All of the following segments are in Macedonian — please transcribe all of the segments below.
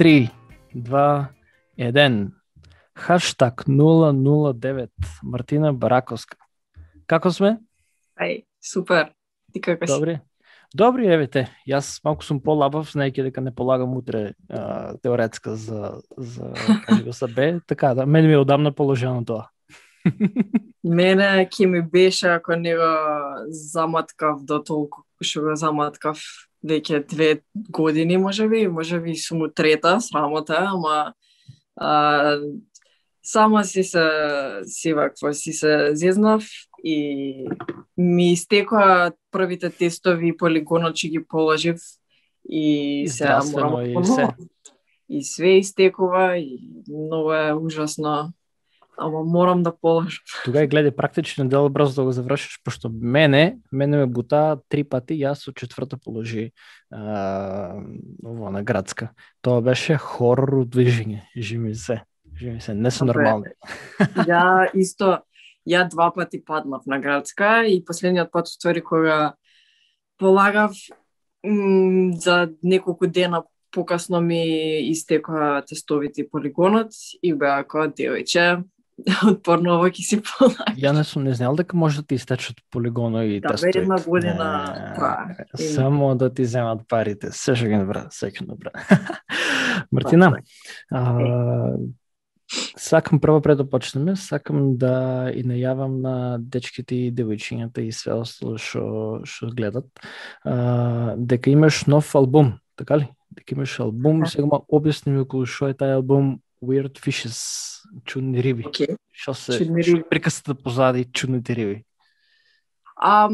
3, 2, 1. Хаштаг 009. Мартина Бараковска. Како сме? Ај, супер. Ти како си? Добри. Добри, еве те. Јас малку сум полабав, знаејќи дека не полагам утре а, теоретска за за кажи за Б, така да, мене ми е одамна положено тоа. Мене ќе ми беше ако не го заматкав до толку што го заматкав веќе две години, може би, може би сум трета, срамота, ама а, сама си се си вакво си се зезнав и ми истекоа првите тестови полигонот че ги положив и се Здравствено и се. и све истекува и многу е ужасно ама морам да положам. Тога е гледај практичен дел брзо да го завршиш, пошто мене, мене ме бута три пати, јас од четврта положи а, ово на градска. Тоа беше хорор движење, живи се. Живи се, не се нормални. Ја исто, ја два пати паднав на градска и последниот пат ствари кога полагав за неколку дена покасно ми истекоа тестовите и полигонот и беа како девојче, отпорно ово ќе си полага. Ја не сум не знаел дека може да ти истечат полигоно и Да, бе, тестови. една година трае. Само да ти земат парите. Се што ги добра, се ќе добра. Мартина, а, сакам прво пред да почнеме, сакам да и најавам на дечките и девојчињата и све остало што што гледат, а, дека имаш нов албум, така ли? Дека имаш албум, Да. сега ма објасни ми околу што е тај албум Weird Fishes, чудни риби. Што се Чудни риби. позади чудните риби? Ам,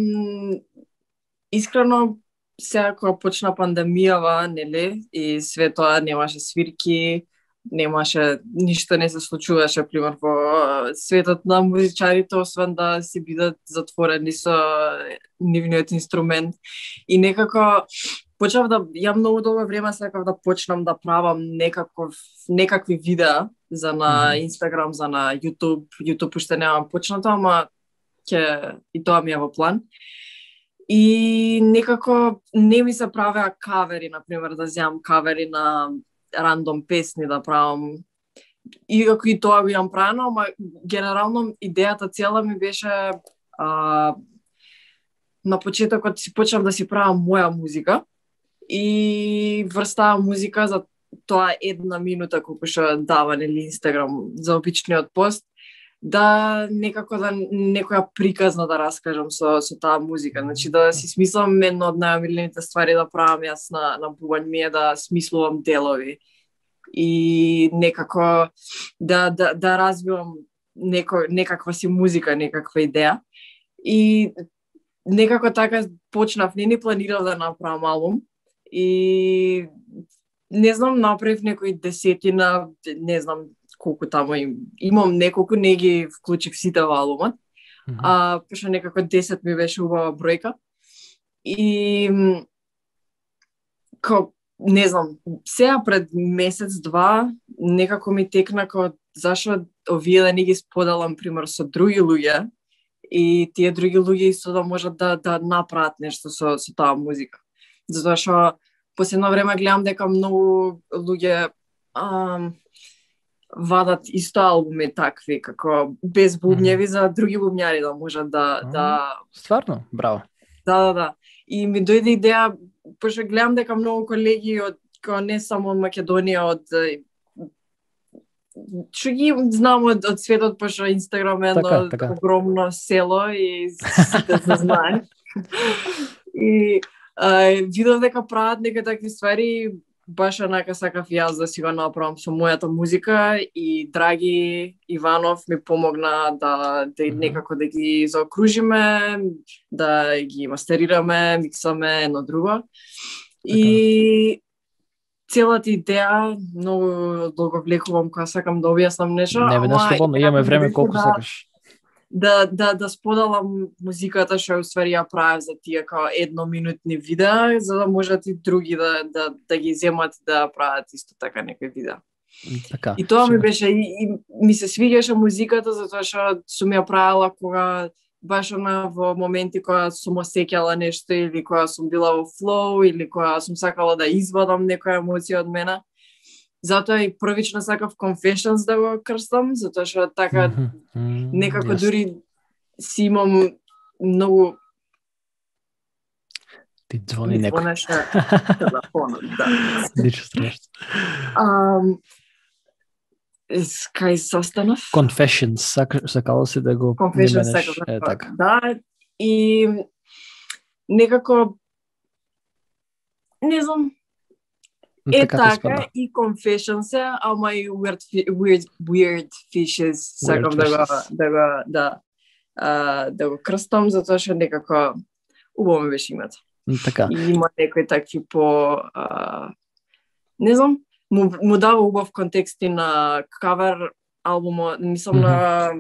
искрено, сега кога почна пандемијава, нели, и све тоа немаше свирки, немаше, ништо не се случуваше, пример, во светот на музичарите, освен да си бидат затворени со нивниот инструмент. И некако, почнав да, ја многу долго време сакав да почнам да правам некаков, некакви видеа за на. Инстаграм, за на YouTube. YouTube уште немам почнато, ама ќе и тоа ми е во план. И некако не ми се правеа кавери, на пример, да земам кавери на рандом песни да правам. Иако и тоа го имам правено, ама генерално идејата цела ми беше а, на почетокот си почнав да си правам моја музика и врста музика за тоа една минута колку што дава нели Инстаграм за обичниот пост да некако да некоја приказна да раскажам со со таа музика. Значи да си смислам едно од најомилените ствари да правам јас на на бубањ ми е да смислувам делови и некако да да да развивам неко, некаква си музика, некаква идеја. И некако така почнав, не ни планирав да направам албум и не знам, направив некои десетина, не знам колку таму им. Имам неколку, не ги вклучив сите во албумот, а пошто некако 10 ми беше убава бројка. И м, ко не знам, сега пред месец два некако ми текна како зашо овие да не ги споделам пример со други луѓе и тие други луѓе исто да можат да да направат нешто со со таа музика. Затоа што последно време гледам дека многу луѓе ам, вадат исто албуми такви како без бубњеви за други бубњари да можат да да Стварно, браво. Да, да, да. И ми дојде идеја, пошто гледам дека многу колеги од као не само од Македонија, од што ги знам од, од светот, пошто Инстаграм е едно Така, така. огромно село и сите се знаат. и а, видов дека прават нека такви ствари, баш онака сакав јас да си го направам со мојата музика и Драги Иванов ми помогна да, да некако да ги заокружиме, да ги мастерираме, миксаме едно друго. И целата идеја, многу долго влекувам кога сакам да објаснам нешто, Не веднаш слободно, имаме време колку да, сакаш. Да, да, да споделам музиката што уствари ја правев за тие као едноминутни видеа, за да можат и други да, да, да ги земат да прават исто така некои видеа. Така. И тоа ми беше, и, и ми се свиѓаше музиката затоа што сум ја правела кога баш она во моменти кога сум осеќала нешто или кога сум била во флоу или кога сум сакала да извадам некоја емоција од мене. Затоа и првично сакав Confessions да го крстам, затоа што така Мгм, мм, некако јасно. дури си имам многу Ти звони ми некој. звонеше телефонот, да. Ничо страшно. Ам, с- кај состанав? Confessions, сака, сакало си да го Confession именеш, сакав е, да така. Да, и не знам, е Така така и Confession се, ама и Weird, weird, weird Fishes сакам да го, Fishes. да го, да, а, да го крстам, затоа што некако убаво ми беше името. Така. И има некои такви по... А, не знам, му, му дава убав контекст и на кавер албумот, мислам на,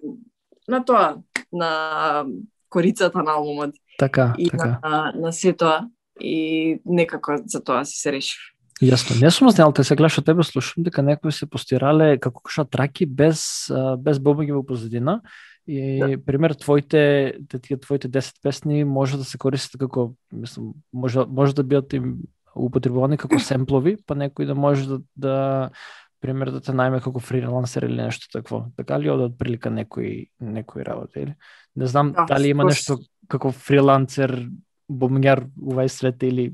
на тоа, на корицата на албумот Така, и така. на, на се тоа. И некако за тоа си се решив. Јасно. Не сум знаел, те се гледаш од тебе, слушам дека некои се постирале како коша траки без без бобаги во позадина. И да. пример твоите те тие твоите 10 песни може да се користат како мислам може може да бидат им употребувани како семплови, па некој да може да, да пример да те најме како фрилансер или нешто такво. Така ли од прилика некои некои работи или? Не знам Да, дали има нешто како фрилансер бомњар во свет или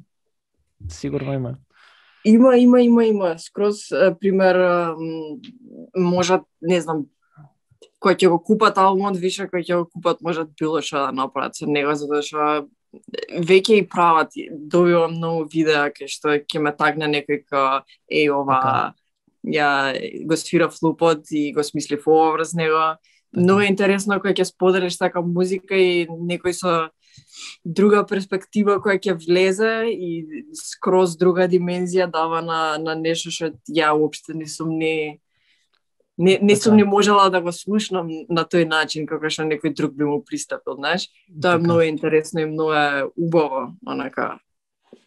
сигурно има. Има, има, има, има. Скроз, пример, можат, не знам, кој ќе го купат албумот, више кој ќе го купат, можат било што да направат со него, затоа што веќе и прават, добивам многу видеа кај што ќе ме тагне некој ка еј ова Така. ја го свира флупот и го смислив ова врз него. Многу е интересно кога ќе споделиш така музика и некој со друга перспектива која ќе влезе и скроз друга димензија дава на, на нешто што ја уопште не сум ни не, не сум Така. ни можела да го слушнам на тој начин како што некој друг би му пристапил, знаеш. Тоа е Така. многу интересно и многу е убаво, онака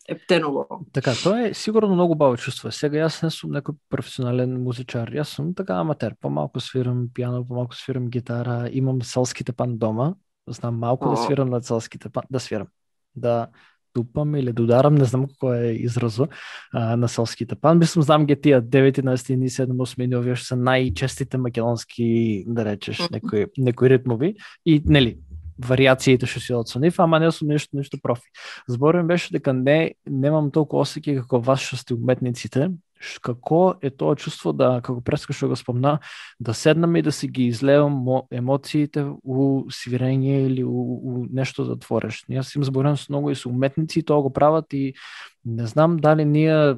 ептеново. Така, тоа е сигурно многу баво чувство. Сега јас не сум некој професионален музичар. Јас сум така аматер. Помалку свирам пијано, помалку свирам гитара, имам селските пан дома. Знам малку да свирам на селските пан, да свирам. Да тупам или да ударам, не знам како е изразо а, на селските пан. Мислам, знам ги тие 9, 11, 7, 8, овие што се најчестите македонски, да речеш, некои, некои ритмови. И, нели, вариациите што си од со нив, ама не сум нешто нешто профи. Зборувам беше дека не немам толку осеќај како вас што сте уметниците, како е тоа чувство да како преска да што го спомна, да седнам и да си ги излевам емоциите у свирење или у, у нешто да твориш. Јас им зборувам со многу и со уметници и тоа го прават и не знам дали ние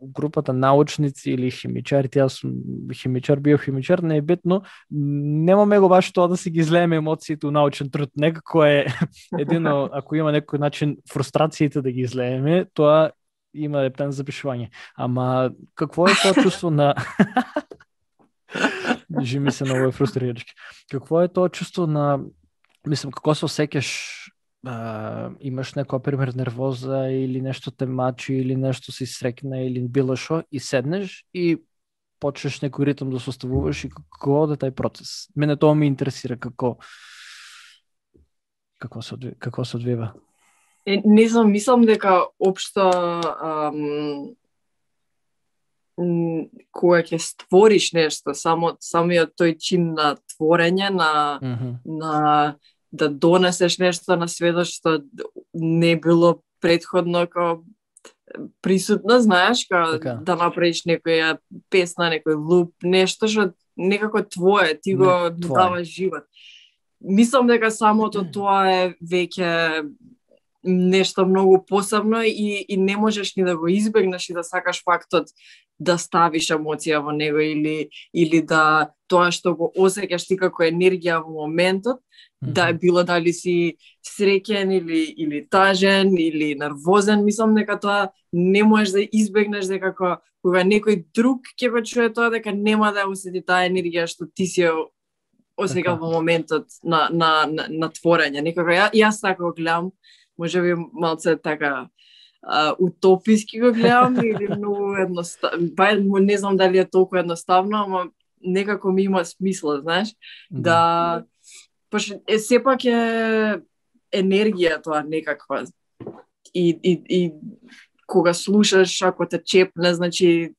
групата научници или химичари, јас сум химичар, биохимичар, не е битно, немаме го баш тоа да си ги излееме емоциите у научен труд. Некако е едино, ако има некој начин фрустрациите да ги излееме, тоа има ептен запишување. Ама какво е тоа чувство на Жи ми се многу е фрустрирачки. Какво е тоа чувство на мислам како се осеќаш а, имаш некоја пример нервоза или нешто те мачи или нешто си срекна или било што и седнеш и почнеш некој ритм да составуваш и како оде тај процес. Мене тоа ми интересира како како се одви, како се одвива. Е, не знам, мислам дека ам, м, кога ќе створиш нешто, само самиот тој чин на творење, на, Мгм. на да донесеш нешто на светот што не било предходно како присутно, знаеш, како Така. да направиш некоја песна, некој луп, нешто што некако твое, ти го Не, твое. даваш живот. Мислам дека самото тоа е веќе нешто многу посебно и, и не можеш ни да го избегнеш и да сакаш фактот да ставиш емоција во него или или да тоа што го осеќаш ти како енергија во моментот, да е било дали си среќен или или тажен или нервозен, мислам дека тоа не можеш да избегнеш дека кога, кога некој друг ќе го чуе тоа дека нема да осети таа енергија што ти си ја осеќал Така. во моментот на на на, на творење. Некако ја, јас така го гледам, може би малце така а, утописки го гледам или многу едноставно, па не знам дали е толку едноставно, ама некако ми има смисла, знаеш, да пошто е сепак е енергија тоа некаква. И, и, и кога слушаш, ако те чепне, значи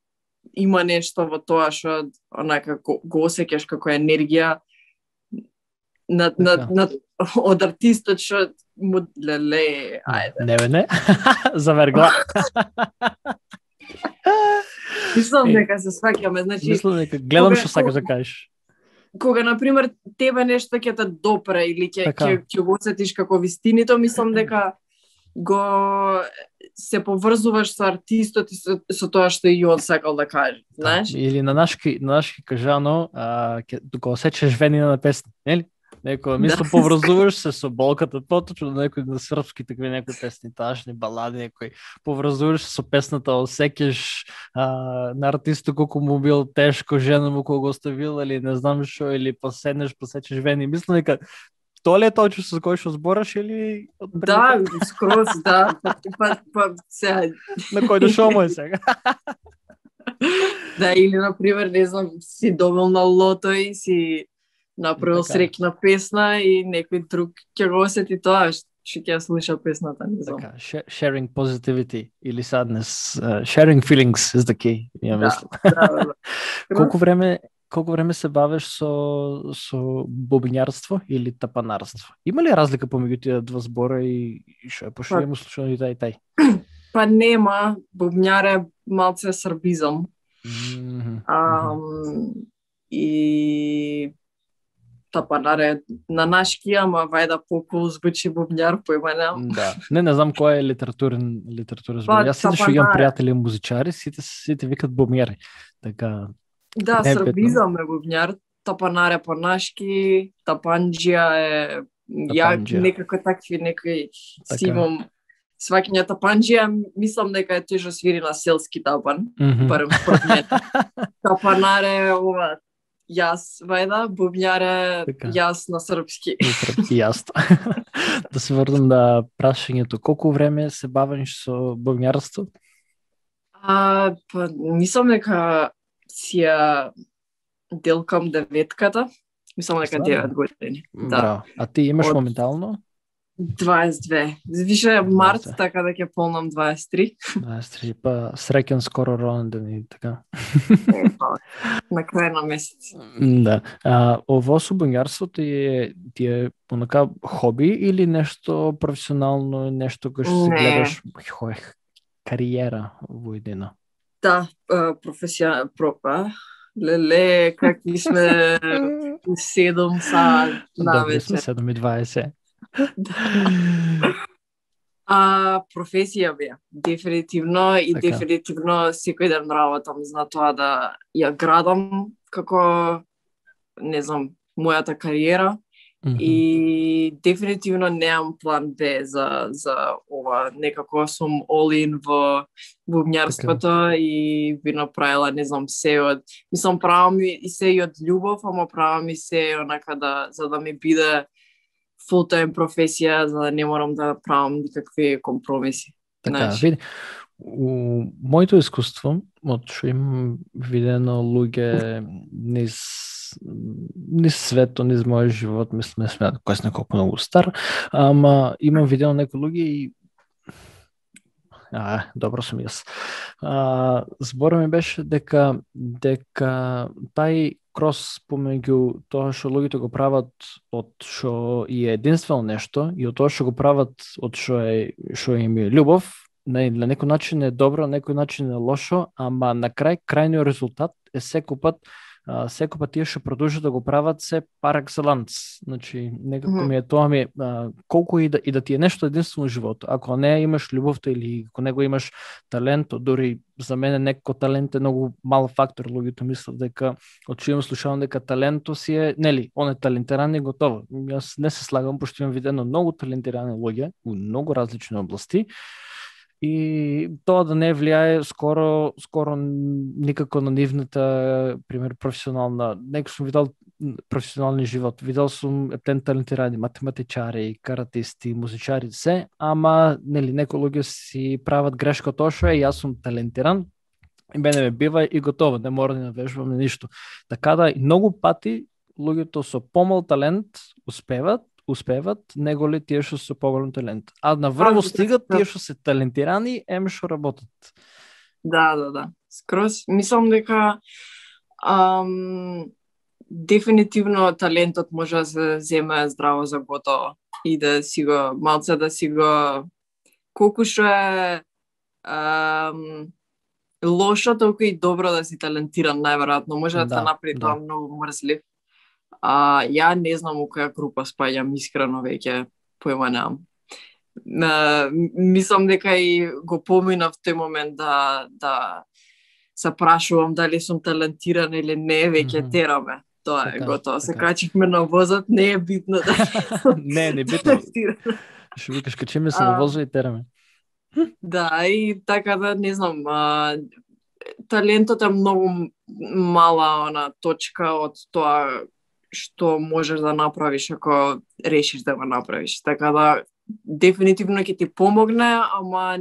има нешто во тоа што онака го, го осеќаш како енергија на, на, Така. на, од артистот што му леле, ајде. Не бе, не. Завергла. Мислам дека се сваќаме, значи Мислам дека гледам што сакаш да кажеш. кога на пример тебе нешто ќе те допре или ќе Така. ќе ќе го осетиш како вистинито, мислам дека го се поврзуваш со артистот и со, со тоа што и он сакал да каже, знаеш? Или на нашки, на нашки кажано, а, ке, го осечеш венина на песни, нели? Некој, мислам, Да. поврзуваш се со болката, поточно на некои на српски такви некои песни, ташни балади, некои поврзуваш се со песната, осеќаш а, на артистот колку му бил тешко, жена му кога го оставила или не знам што, или поседнеш, посечеш вени. Мислам дека тоа ли е тоа со кој што збораш или Да, скроз, да. Па, па, па сега, на кој дошол му е сега? да, или, на пример, не знам, си добил на лото и си направил Така. срекна песна и некој друг ќе го осети тоа, што ќе ја слуша песната, не знам. Така, sh- sharing positivity или sadness, uh, sharing feelings is the key. Ja Да. мислам. Да, да, да. Колку време колку време се бавиш со со бобинјарство или тапанарство? Има ли разлика помеѓу тие два збора и и што е пошто Па- слушано и тај и тај? Па нема, бубњаре малце србизам. Мгм, Ам, и тапанаре на нашки, ама вајда покол звучи бубњар, појма немам. Да. Не, не знам кој е литературен литературен збор. Па, Јас сите што имам тапанар. пријатели музичари, сите сите викат бобњари. Така, Да, е србизам е бубњар, тапанаре по нашки, тапанџија е ја некако такви некои си Така. имам сваќање тапанџија, мислам дека е тежо свири на селски тапан, мгм. барем според мене. Тапанаре ова јас вајда, бубњаре Така. јас на српски. И српски јасно. да се врнам на прашањето. Колку време се бавиш со бобњарство? А, па, мислам дека си ја делкам деветката. Мислам дека Стварно? 9 години. Да. Браво. А ти имаш Од- моментално? 22. Више март, 22. така да ќе полнам 23. 23, па среќен скоро роденден и така. Па, на крај на месец. Да. А, ово со ти е, ти е онака хоби или нешто професионално, нешто кој што се гледаш кариера во едина? Да, професија пропа. Леле, какви сме 7 саат на Добри сме, вечер. 7 и 20. А професија бе, дефинитивно и Така. дефинитивно секој ден работам за тоа да ја градам како не знам, мојата кариера Мгм. и дефинитивно немам план Б за за ова, некако сум all in во бубњарството Така. и би направила не знам се од мислам правам и се и од љубов, ама правам и се онака да за да ми биде full time професија за да не морам да правам никакви компромиси. Така, Знаеш. види, у моето искуство, од што имам видено луѓе низ низ свето, низ мојот живот, мислам, не смеат кој сме колку многу стар, ама имам видено некои луѓе и А, добро сум јас. А, збора ми беше дека дека тај крос помеѓу тоа што луѓето го прават од што и е единствено нешто и од тоа што го прават од што е што им е љубов, на, на некој начин е добро, на некој начин е лошо, ама на крај крајниот резултат е секој пат секој пат тие што продолжат да го прават се пар екселанс. Значи, некако Мгм. ми е тоа ми а, колку и да, и да ти е нешто единствено во животот, ако не имаш љубовта или ако не го имаш талентот, дури за мене некако талент е многу мал фактор, луѓето мислат дека од што имам слушавам дека таленто си е, нели, он е талентиран и готово. Јас не се слагам, пошто имам видено многу талентирани луѓе во многу различни области, и тоа да не влијае скоро скоро никако на нивната пример професионална некој сум видел професионални живот. Видел сум тен талентирани математичари каратисти музичари се ама нели некои луѓе си прават грешка тоа што е јас сум талентиран и мене ме бива и готово не мора да навежбаме ништо. Така да многу пати луѓето со помал талент успеват успеват, него ли тие што се поголем талент. А на врво да, стигат тие што се талентирани, ем што работат. Да, да, да. скроз. Мислам дека ам, дефинитивно талентот може да се земе здраво за готово и да си го малце да си го колку што е ам, лошо, толку и добро да си талентиран, најверојатно. Може да, да те направи да. тоа многу мрзлив. А, ја не знам у која група спаѓам, искрено веќе појма немам. На, мислам дека и го поминав тој момент да, да се прашувам дали сум талентиран или не, веќе mm -hmm. тераме. Тоа е така, готово. Се така. качивме на возот, не е битно да Не, не е битно. Што викаш, качиме се на возот и тераме. Да, и така да, не знам, а, талентот е многу мала она точка од тоа што можеш да направиш ако решиш да го направиш. Така да, дефинитивно ќе ти помогне, ама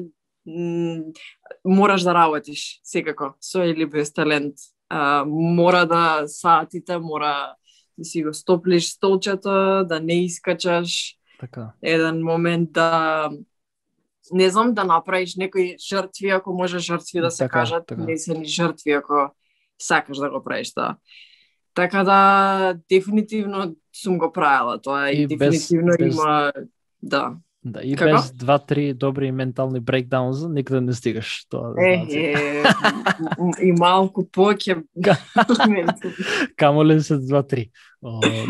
мораш да работиш секако со или без талент. А, мора да саатите, мора да си го стоплиш столчето, да не искачаш. Така. Еден момент да не знам да направиш некои жртви ако може жртви да се така, кажат, така. не се ни жртви ако сакаш да го правиш тоа. Така да дефинитивно сум го правила тоа и, и дефинитивно без, има да. Да, и Како? без два-три добри ментални брейкдаунзи никаде не стигаш тоа. Да е, е, и малку поќе. Камо ли се два-три?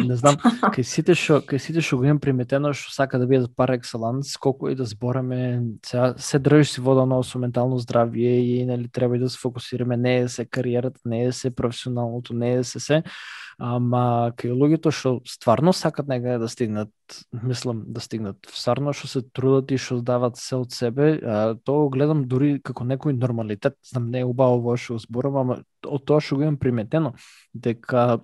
не знам, кај сите што кај сите што го имам приметено што сака да бидат пар екселанс, колку и да збораме, се, се држиш си вода на со ментално здравје и нели треба и да се фокусираме не е се кариерата, не е се професионалното, не е се се, ама кај луѓето што стварно сакат некаде да стигнат, мислам да стигнат, стварно што се трудат и што дават се од себе, а, тоа го гледам дури како некој нормалитет, знам не е убаво што зборувам, ама од тоа што го имам приметено, дека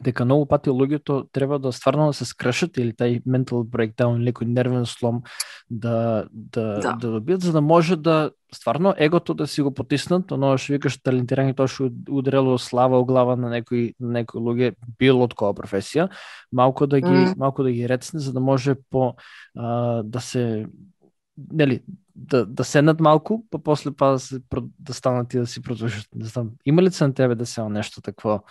дека многу пати луѓето треба да стварно да се скршат или тај mental breakdown или некој нервен слом да да да, да добијат за да може да стварно егото да си го потиснат, оно што викаш талентирање тоа што удрело слава во глава на некои на некои луѓе било од која професија, малку да ги mm. малку да ги рецне за да може по а, да се нели да да седнат малку, па после па да, се, да станат и да си продолжат. Не знам, има ли се на тебе да се нешто такво?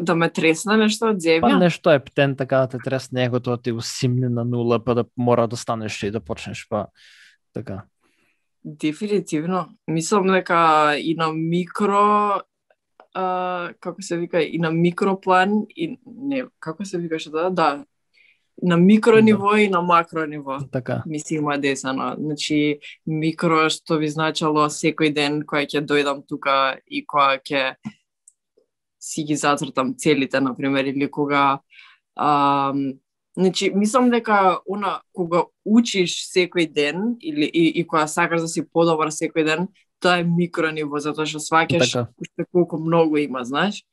Да ме тресне нешто од земја? Па нешто е птен така да те тресне егото, да ти го симне на нула, па да мора да станеш и да почнеш па така. Дефинитивно. Мислам дека и на микро а, како се вика, и на микроплан, и не, како се викаше да, да, на микро да. ниво да. и на макро ниво. Така. Ми си има десано. Значи, микро што би значало секој ден кој ќе дојдам тука и која ќе си ги зацртам целите, например, или кога а, Значи, мислам дека она кога учиш секој ден или и, и кога сакаш да си подобар секој ден, тоа е микро ниво, затоа што сваќаш така. колку многу има, знаеш.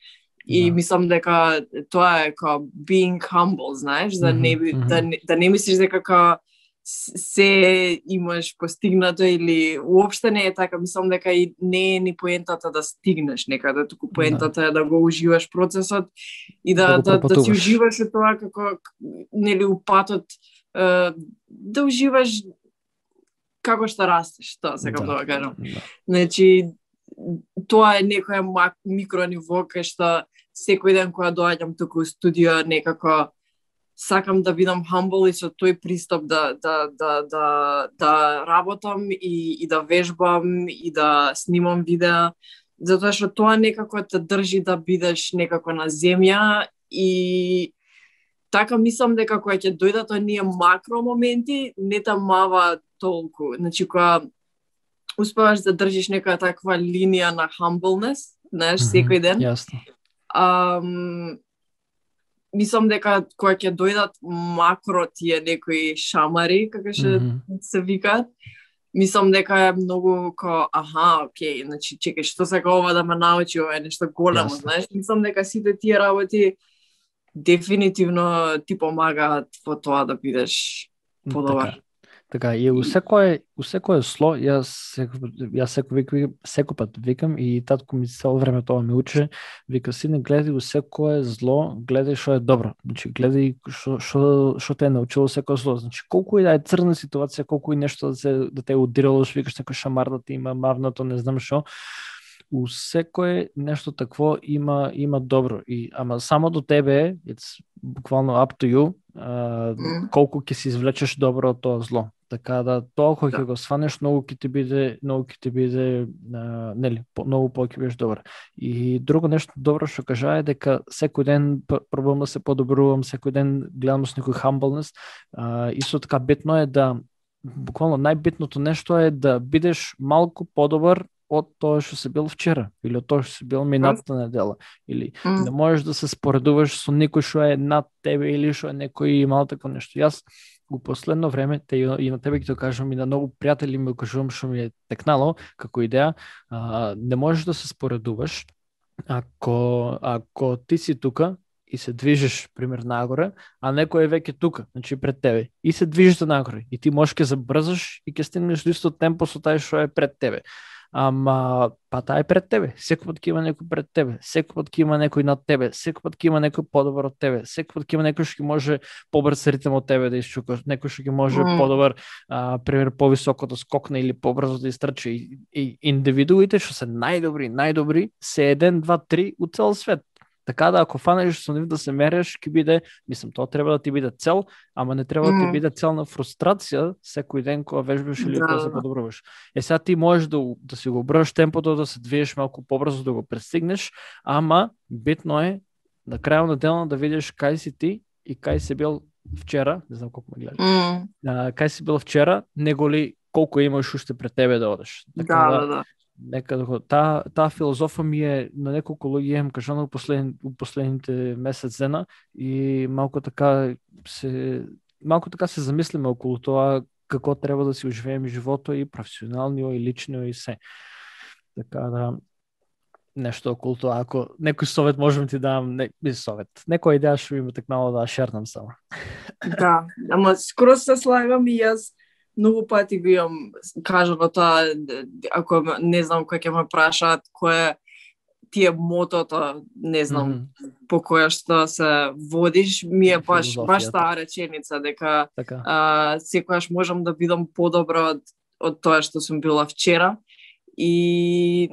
И да. мислам дека тоа е као being humble, знаеш, да не mm -hmm. да, да не мислиш дека као се имаш постигнато или уопште не е така, мислам дека и не е ни поентата да стигнеш некаде, туку поентата е да го уживаш процесот и да да, да, да си уживаш тоа како нели упатот да уживаш како што растеш, тоа сакам да, да кажам. Да. Значи тоа е некоја микро ниво кај што секој ден кога доаѓам туку у студио некако сакам да бидам humble и со тој пристап да, да, да, да, да работам и, и да вежбам и да снимам видеа, затоа што тоа некако те држи да бидеш некако на земја и така мислам дека кога ќе дојдат оние макро моменти, не та мава толку. Значи, кога успеваш да држиш нека таква линија на humbleness, знаеш, mm -hmm, секој ден. Јасно. Um, мислам дека кога ќе дојдат макро тие некои шамари, како што mm -hmm. се викаат, мислам дека е многу ко аха, окей, значи чекај што сака ова да ме научи, ова е нешто големо, yes. знаеш, мислам дека сите тие работи дефинитивно ти помагаат во тоа да бидеш подобар. Така. И у секое, у секое сло, јас, јас секој вик, секој пат викам и татко ми цело време тоа ми учи, вика сине гледај у секое зло, гледај што е добро. Значи гледај што што што те е научило секое зло. Значи колку и да е црна ситуација, колку и нешто да се да те удирало, што викаш некој шамар да ти има мавнато, не знам што, у секое нешто такво има има добро и ама само до тебе it's буквално up to you а, колку ќе се извлечеш добро од тоа зло Така да тоа кога ќе да. го сванеш многу ќе ти биде многу ќе ти биде а, нели по, многу повеќе бидеш добар. И друго нешто добро што кажа е дека секој ден пробувам да се подобрувам, секој ден гледам со некој humbleness. А, исто така битно е да буквално најбитното нешто е да бидеш малку подобар од тоа што се бил вчера или од тоа што се бил минатата недела или mm. не можеш да се споредуваш со некој што е над тебе или што е некој имал такво нешто. Јас у последно време, те и на тебе ќе тоа кажам и на многу пријатели ми кажувам што ми е текнало како идеја, а, не можеш да се споредуваш ако ако ти си тука и се движиш пример нагоре, а некој е веќе тука, значи пред тебе, и се движиш нагоре, и ти можеш ќе забрзаш и ќе стигнеш до исто темпо со тај што е пред тебе. Ама, па таа е пред тебе. Секој пат ќе има некој пред тебе. Секој пат ќе има некој над тебе. Секој пат ќе има некој подобар од тебе. Секој пат ќе има некој што ќе може побрз ритм од тебе да исчука. Некој што ќе може mm. подобар, а, пример, повисоко да скокне или побрзо да истрчи. И, и индивидуите што се најдобри, најдобри, се еден, два, три у цел свет. Така да ако фанеш со нив да се мереш, ќе биде, мислам, тоа треба да ти биде цел, ама не треба mm. да ти биде цел на фрустрација секој ден кога вежбаш или да, кога се да. подобруваш. Е сега ти можеш да, да си го браш темпото, да се движеш малку побрзо да го престигнеш, ама битно е на крајот на денот да видиш кај си ти и кај си бил вчера, не знам колку ме гледаш. Mm. А, кај си бил вчера, него ли колку имаш уште пред тебе да одеш. Така, да, да, да некако да таа таа филозофа ми е на неколку луѓе им кажано во послед, последните месец дена и малку така се малку така се замислиме околу тоа како треба да си оживееме живото и професионално и лично и се. Така да нешто околу тоа. Ако некој совет можам ти дам, не, не совет. Некоја идеја што ми текнало да шернам само. Да, ама скоро се слагам и јас многу пати го имам кажано тоа, ако не знам кој ќе ме прашаат кој ти е мотото, не знам, mm -hmm. по која што се водиш, ми е баш баш таа реченица дека така. а, секогаш можам да бидам подобро од од тоа што сум била вчера. И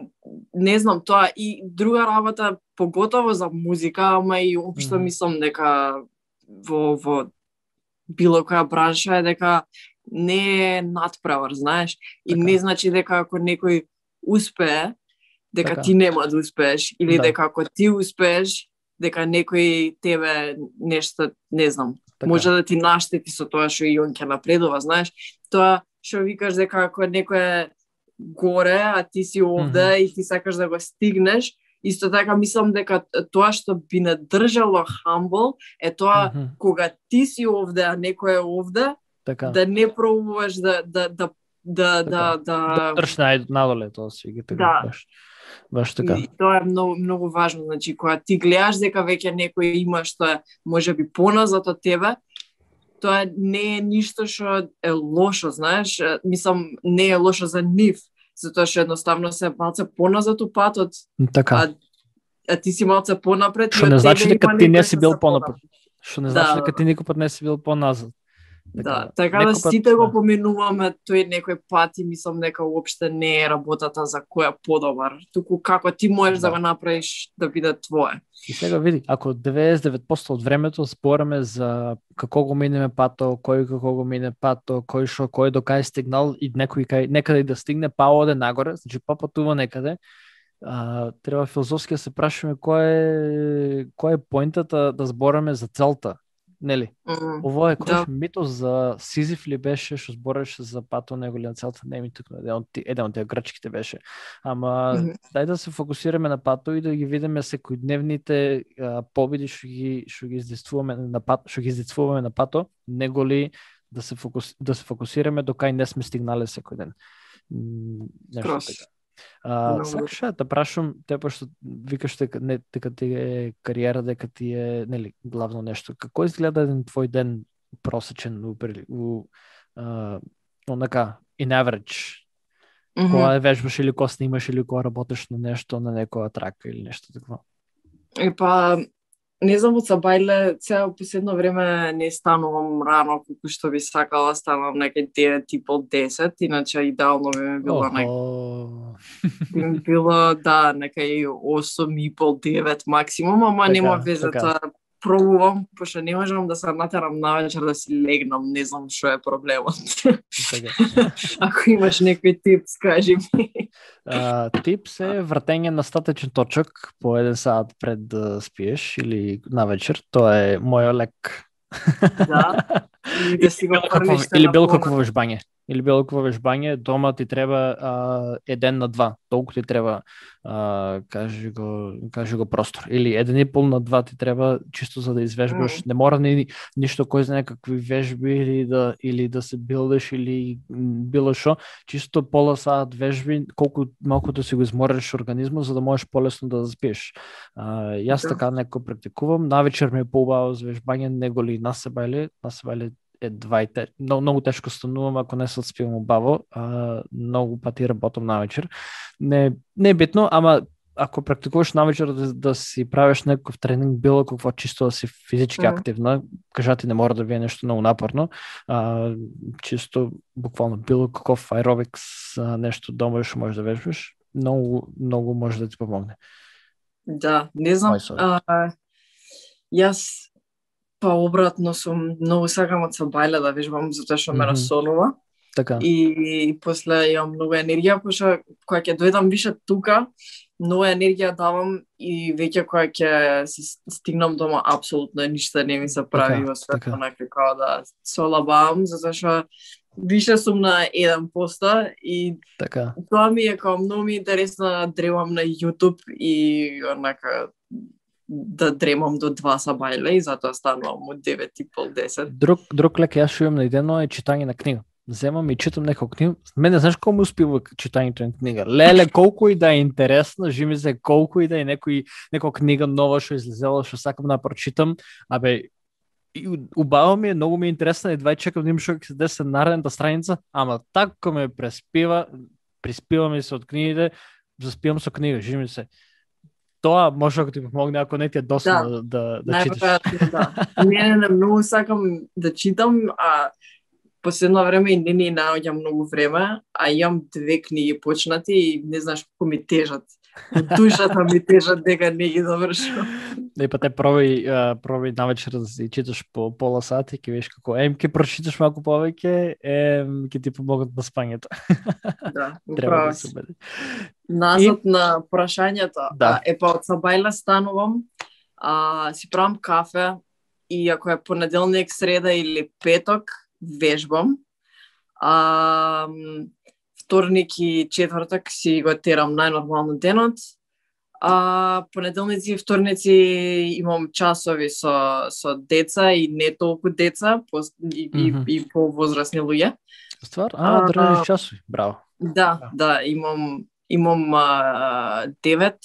не знам тоа и друга работа поготово за музика, ама и општо mm -hmm. мислам дека во во било која бранша е дека не е надпревар, знаеш, и така. не значи дека ако некој успее, дека така. ти нема да успееш, или да. дека ако ти успееш, дека некој тебе нешто, не знам, така. може да ти наштети со тоа што и он ќе напредува, знаеш. Тоа што викаш дека ако некој е горе, а ти си овде mm -hmm. и ти сакаш да го стигнеш, Исто така мислам дека тоа што би не држало humble е тоа mm -hmm. кога ти си овде, а некој е овде, така. да не пробуваш да да да да така. да да на надоле тоа си ги така да. баш. Баш така. И тоа е многу многу важно, значи кога ти гледаш дека веќе некој има што е можеби поназад од тебе, тоа не е ништо што е лошо, знаеш, мислам не е лошо за нив, затоа што едноставно се малце поназад у патот. Така. А, а ти си малце понапред. Што не значи дека ти не си бил понапред. Што не значи да. дека ти никој пат не си бил поназад. Да, така да сите пат, го да. поминуваме тој некој пат и мислам дека уопште не е работата за која подобар, туку како ти можеш да, да го направиш да биде твое. И сега види, ако 99% од времето спораме за како го минеме пато, кој како го мине пато, кој шо, кој до кај стигнал и некој кај некаде да стигне, па оде нагоре, значи па патува некаде, а, треба филозофски да се прашаме кој е кој е поентата да збораме за целта нели? Mm. Ово е кој да. митос за Сизиф ли беше што збореше за пато неголија целта, не ми тук еден од еден од тие грчките беше. Ама mm -hmm. дај да се фокусираме на пато и да ги видиме секојдневните победи што ги што ги издействуваме на пато, што ги издействуваме на пато, неголи да се фокус, да се фокусираме до кај не сме стигнале секој ден. Нешто така. А, сакаш да прашам, те пошто викаш дека не дека ти е кариера, дека ти е нели главно нешто. Како изгледа еден твој ден просечен у, у а, онака, in average, Мгм. кога вежбаш или кога снимаш или кога работиш на нешто, на некоја трака или нешто такво. И па, не знам од Сабајле, сега последно време не станувам рано колку што би сакала, станувам некај 9 и пол 10, иначе идеално би ми било некај Охо. би било да некај 8 и пол 9 максимум, ама Така, нема веза така. тоа пробувам, пошто не можам да се натерам навечер да си легнам, не знам што е проблемот. Така. Ако имаш некој тип, скажи ми. А, типс е вртење на статичен точок по еден саат пред да спиеш или на вечер. Тоа е мојот лек. Да. И да си го фрлиш или било какво вежбање. Или било какво вежбање, дома ти треба а, еден на два. Толку ти треба а, кажи го кажи го простор. Или еден и пол на два ти треба чисто за да извежбаш. Не мора ни ништо кој знае какви вежби или да или да се билдеш или било што, чисто пола саат вежби колку малку да си го измориш организмот за да можеш полесно да заспиеш. А, јас Да. така некој практикувам, навечер ми е поубаво за вежбање него ли насебајле, насебајле е двајте. Много, многу тешко станувам ако не се отспивам убаво, а, многу пати работам навечер. Не, не е битно, ама ако практикуваш навечер да, да си правиш некаков тренинг, било какво чисто да си физички Мгм. активна, кажати не мора да ви е нешто многу напорно, а, чисто буквално било каков аеробикс, а, нешто дома што можеш да вежбаш, многу, многу може да ти помогне. Да, не знам. А, јас па обратно сум многу сакам од Сабајле да вежбам затоа што ме Мгм. расонува Така. и, и после имам многу енергија, пошто кога ќе дојдам више тука, многу енергија давам и веќе кога ќе се стигнам дома апсолутно ништо не ми се прави Така, во свет така. онака како да се олабавам затоа што више сум на 1% и Така. тоа ми е како многу ми интересно да дремам на YouTube и онака да дремам до 2 сабајле и затоа станувам од 9 и пол 10. Друг, друг лек јас што на наидено е читање на книга. Земам и читам некој книга. Мене знаеш колку ми успива читањето на книга. Леле, колку и да е интересно, жими се колку и да е некој некоја книга нова што излезела што сакам да прочитам, абе и убава убаво ми е, многу ми е интересно и двај чекам да имам што ќе се десе на наредната страница, ама тако ме преспива, приспива ми се од книгите, заспивам со книга, жими се. Тоа може да ти помогне ако не ти е доsadно да, да, да читаш. Да. Не, не, не, многу сакам да читам, а последно време и не ни наоѓам многу време, а имам две книги почнати и не знаеш колку ми тежат. Од Душата ми тежат дека не ги завршувам. И па те пробај, а, пробај навечер да си читаш по пола сат и ќе видиш како ем ќе прочиташ малку повеќе, ем ќе ти помогат на спањето. Да, Треба да се биде. Назад на прашањето. Да. Е па од Сабајла станувам, а, си правам кафе и ако е понеделник, среда или петок, вежбам. А, вторник и четвртак си го терам најнормално денот. А понеделници и вторници имам часови со со деца и не толку деца, пос, и, и, Мгм. и повозрасни луѓе. Ствар? А, А, држиш часови. Браво. Да, Да. да, имам имам а, девет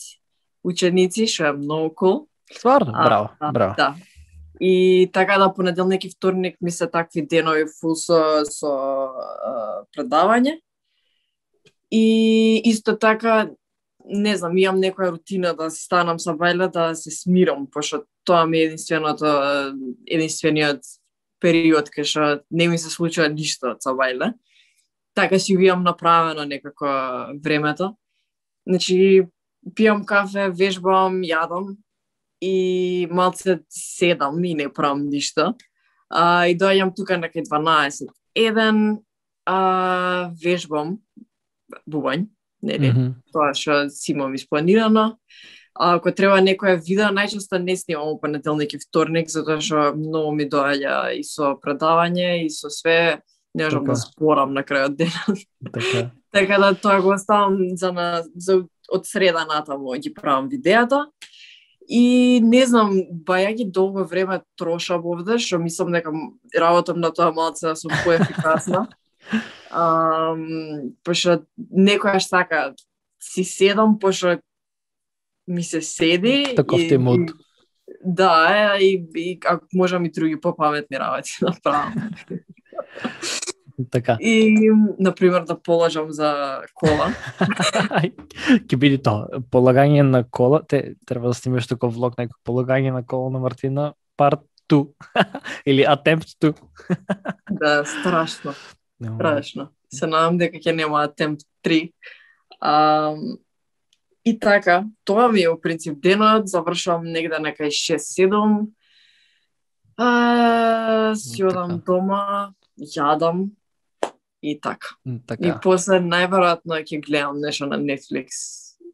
ученици, што е многу кул. Стварно? А, Браво, да, браво. Да. И така да понеделник и вторник ми се такви денови фул со со а, предавање. И исто така не знам, имам некоја рутина да се станам са бајле да се смирам, пошто тоа ми е единственото единствениот период кај што не ми се случува ништо од сабајле. Така си го имам направено некако времето. Значи, пијам кафе, вежбам, јадам и малце седам и не правам ништо. А, и доаѓам тука на кај 12. Еден а, вежбам бубањ, нели? Мгм. тоа што си имам испланирано. А ако треба некоја видео, најчесто не снимам понеделник и вторник, затоа што многу ми доаѓа и со предавање и со све, не можам Така. да спорам на крајот денот. Така. така да тоа го оставам за, на, за од среда натаму ги правам видеата. И не знам, бајаги долго време трошам овде, што мислам дека работам на тоа малце да сум поефикасна. Um, пошто некојаш така си седам, пошто ми се седи. Таков ти мод. Да, и, и ако можам и други попаметни работи да правам. Така. И, например, да положам за кола. Ќе биде тоа. Полагање на кола, те треба да снимеш таков влог некој полагање на кола на Мартина, part 2 или attempt 2. да, страшно, Нема. страшно. Се надам дека ќе нема attempt 3. А, и така, тоа ми е у принцип денот, завршувам негде на кај 6-7. А, си одам Така. дома, јадам и така. М, И Така. после најверојатно ќе гледам нешто на Netflix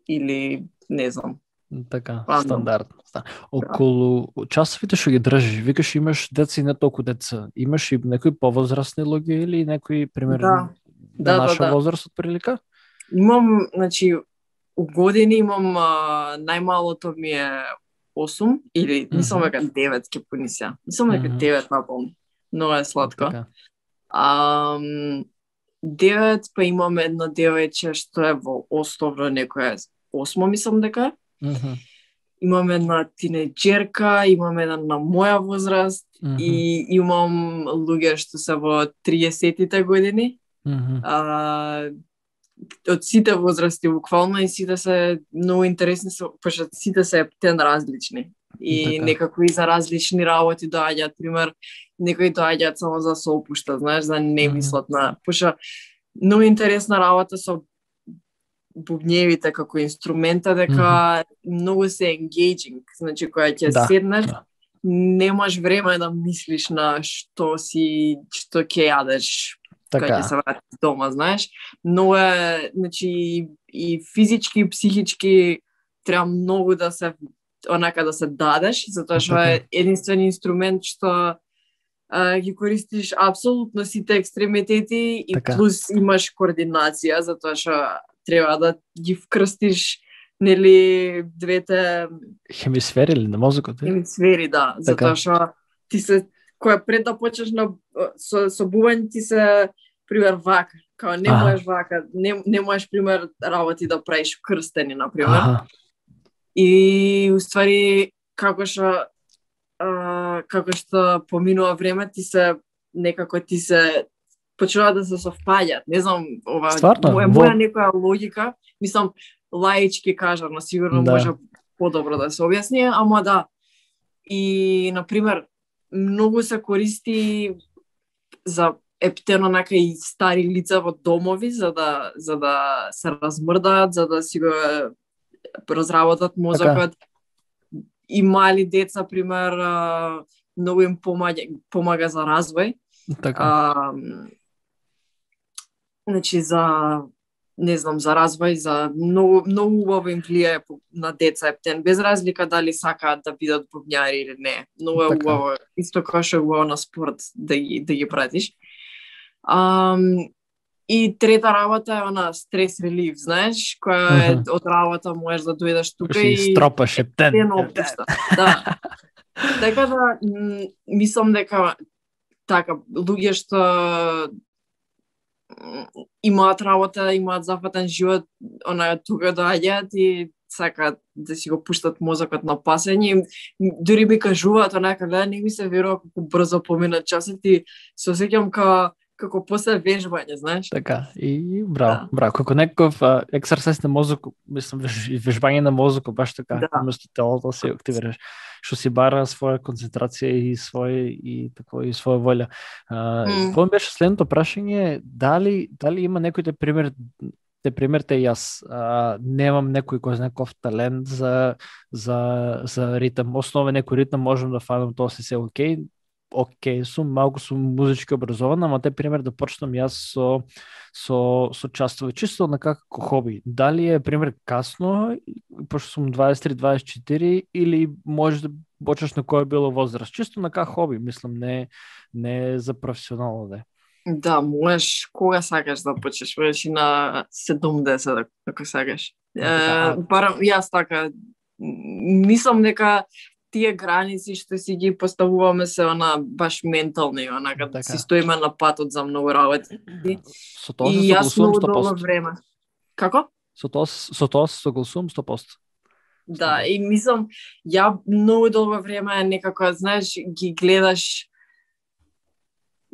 или не знам. Така, Рандом. стандардно. Ста- Околу часовите што ги држиш, викаш имаш деца и не толку деца. Имаш и некои повозрастни луѓе или некои пример Да. Да, да, наша да. возраст отприлика? Имам, значи, у години имам а, најмалото ми е 8 или мислам дека 9 ќе пуни се. Мислам дека Мгм. 9 наполно. Много е сладко. Така. Ам, 9 па имам едно девојче што е во Остовро, некоја 8 мислам дека. Е. Мгм, Имам една тинеџерка, имам еден на моја возраст мгм, и имам луѓе што се во 30-тите години. мгм. а, од сите возрасти буквално и сите се многу интересни пошто сите се ептен различни и Така. некако и за различни работи доаѓаат пример некои доаѓаат само за се опушта знаеш за не Мгм. мислат на пошто многу интересна работа со бубњевите како инструмента дека многу се engaging значи кога ќе Да, седнеш да. немаш време да мислиш на што си што ќе јадеш кога ќе Така. се вратиш дома, знаеш. Но е, значи, и- физички и психички треба многу да се онака да се дадеш, затоа што е Така. единствен инструмент што а, ги користиш апсолутно сите екстремитети и Така. плюс имаш координација, затоа што треба да ги вкрстиш нели двете Хемисфери ли на мозокот? е? Хемисфери, да, затоа што ти се која пред да почнеш на со со бубање ти се пример вака, као не можеш вака, не не можеш пример работи да правиш крстени на пример. Аха, И уствари како што а, како што поминува време ти се некако ти се почнува да се совпаѓаат. Не знам, ова Стварно? моја, Во- моја некоја логика, мислам лаички кажано, сигурно Да. може подобро да се објасни, ама да. И на пример многу се користи за ептено нака и стари лица во домови за да за да се размрдаат, за да си го разработат мозокот. И мали деца пример многу им помага помага за развој. така. А, значи за не знам, за развој, за многу многу убаво им влијае на деца ептен, без разлика дали сакаат да бидат бубњари или не. Многу е Така. убаво, исто како што е убаво на спорт да ги да ги пратиш. Ам, и трета работа е она стрес релив, знаеш, која е Мгм. од работа можеш да дојдеш тука и стропаш ептен. Да. така да мислам дека така луѓе што имаат работа, имаат зафатен живот, она тука доаѓаат и сакаат да си го пуштат мозокот на пасење. Дури ми кажуваат онака, гледа, не ми се верува колку брзо помина часот и се осеќам као како после вежбање, знаеш? Така, и браво, Да. браво. Како некој а, ексерсайз на мозок, мислам, веж- вежбање на мозокот, баш така, Да. вместо телото се активираш, што си бара своја концентрација и свој и тако и своја волја. А. Тоа ми беше следното прашање, дали дали има некој те пример те примерте јас а, немам некој кој знае ков талент за за за ритм, основен некој ритм можам да фанам тоа се се окей, окей сум, малку сум музички образован, ама те пример да почнам јас со со со частови чисто на како хоби. Дали е пример касно, пошто сум 23-24 или може да почнеш на која било возраст, чисто на како хоби, мислам не не за професионално да. Да, можеш кога сакаш да почнеш, можеш и на 70 ако- сакаш. Е, барам јас така мислам дека тие граници што си ги поставуваме се она баш ментални, онака Така. си стоиме на патот за многу работи. Со тоа се согласувам многу долго 100%. време. Како? Со тоа со тоа се согласувам 100%. Да, и мислам, ја многу долго време некако, знаеш, ги гледаш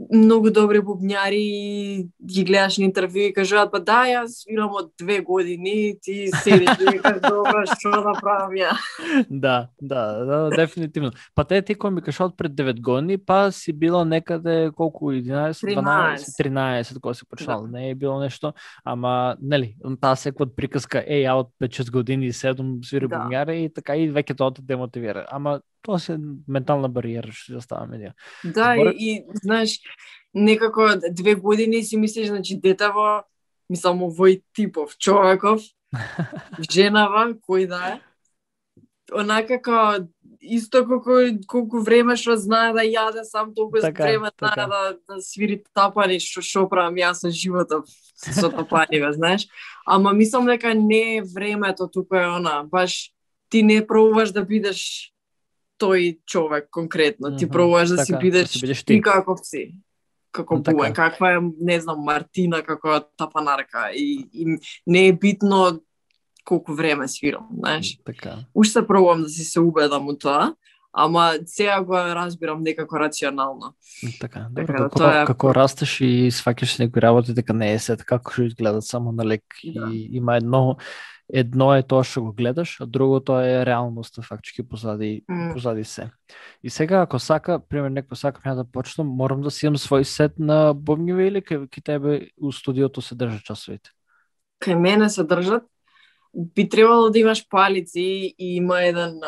многу добри бубњари и ги гледаш на интервју и кажуваат, па да, јас свирам од две години, ти седиш и кажеш, добро, што да правам ја? Да, да, да, дефинитивно. Па те ти кој ми кажа од пред 9 години, па си било некаде колку 11, 12, 13 кога си почнал. Да. Не е било нешто, ама нели, таа секој приказка е ја од 5-6 години и 7 свири да. бубњари и така и веќе тоа те демотивира. Ама тоа се ментална бариера што ја ставаме ние. Да, Збор... и, и знаеш, некако две години си мислиш, значи детево, мислам овој типов човеков, женава, кој да е, онака како исто колку колку време што знае да јаде сам толку така, време така. знае да да свири тапани што што правам јас со животот со тапани, знаеш. Ама мислам дека не е времето туку е она, баш ти не пробуваш да бидеш тој човек конкретно. Mm -hmm. Ти пробуваш да така, си бидеш, да си бидеш ти. каков си. Како no, така. каква е, не знам, Мартина, како тапанарка. И, и не е битно колку време свирам, знаеш. Така. Уште пробувам да си се убедам у тоа, ама сега го разбирам некако рационално. Така, добро, така, како, тоа е... како растеш и сваќаш некои работи, дека не е се така како што изгледат само на лек. Да. И има едно едно е тоа што го гледаш, а другото е реалноста фактички позади mm. позади се. И сега ако сака, пример некој сака ја да почнам, морам да си имам свој сет на бубњеви или кај, кај тебе у студиото се држат часовите? Кај мене се држат. Би требало да имаш палици и има еден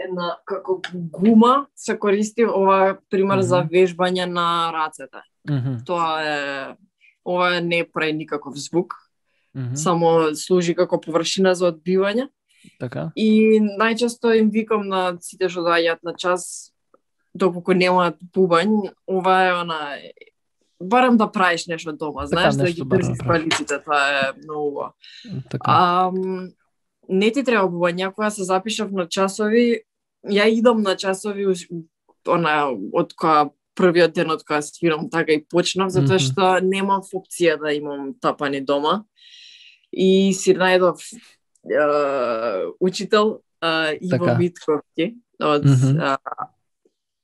една како гума се користи ова пример mm -hmm. за вежбање на рацете. Mm -hmm. Тоа е ова не прави никаков звук, Mm -hmm. Само служи како површина за одбивање. Така. И најчесто им викам на сите што доаѓаат на час, доколку немаат бубањ, ова е она барам да правиш нешто дома, така, знаеш, така, да ги држиш да палиците, тоа е многу Така. А, не ти треба бубања, кога се запишав на часови, ја идам на часови она од која првиот ден од кога свирам така и почнав, затоа што немам опција да имам тапани дома и си најдов uh, учител uh, Иво така. Митковски од mm -hmm. uh,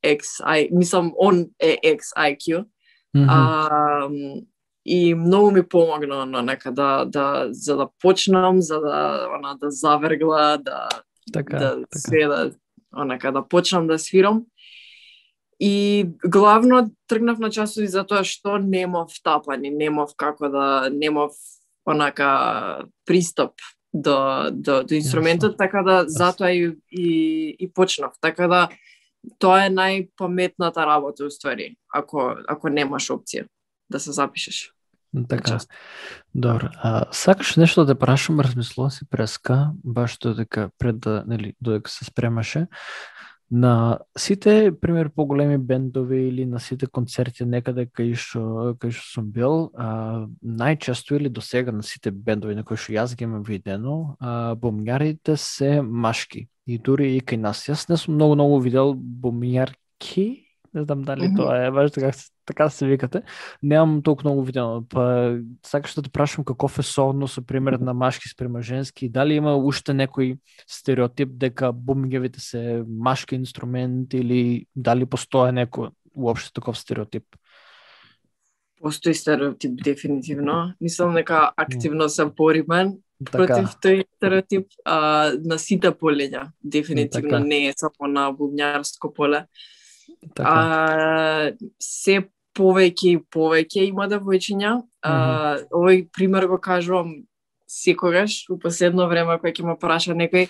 XI, мислам он е XIQ. Mm -hmm. uh, и многу ми помогна на нека да, да за да почнам, за да она да завергла, да така, да така. све да онака да почнам да свирам. И главно тргнав на часови затоа што немав тапани, немав како да немав онака пристап до, до, до инструментот, така да затоа и, и, и почнав. Така да тоа е најпаметната работа уствари, ако, ако немаш опција да се запишеш. Така. Добро. А, сакаш нешто да прашам, размислувам си преска, баш додека пред да, нели, додека се спремаше на сите пример поголеми бендови или на сите концерти некаде кај што кај што сум бил, а, најчесто или до сега на сите бендови на кои што јас ги имам видено, а, бомњарите се машки. И дури и кај нас. Јас не сум многу многу видел бомњарки не знам дали mm -hmm. тоа е баш така, така се викате. Немам толку многу видено. Па сакаш да те прашам каков е сооднос со пример на машки спрема женски, дали има уште некој стереотип дека бумгевите се машки инструмент или дали постои некој уопште таков стереотип? Постои стереотип дефинитивно. Мислам дека активно се бориме така. против тој стереотип а, на сите полења. Дефинитивно така. не е само на бубњарско поле. Така. А, се повеќе и повеќе има девојчиња. Mm -hmm. овој пример го кажувам секогаш, у последно време кој ќе ме праша некој,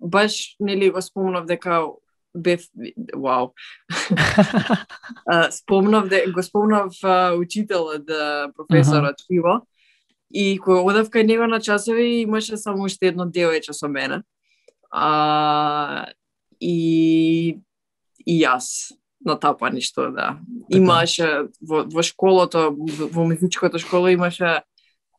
баш нели го спомнав дека бев вау. спомнав де, го спомнав uh, учителот, професорот uh -huh. Иво. И кога одев кај него на часови имаше само уште едно девојче со мене. А, и и јас на тапани што да. Така. Имаше во, во школото, во музичката школа имаше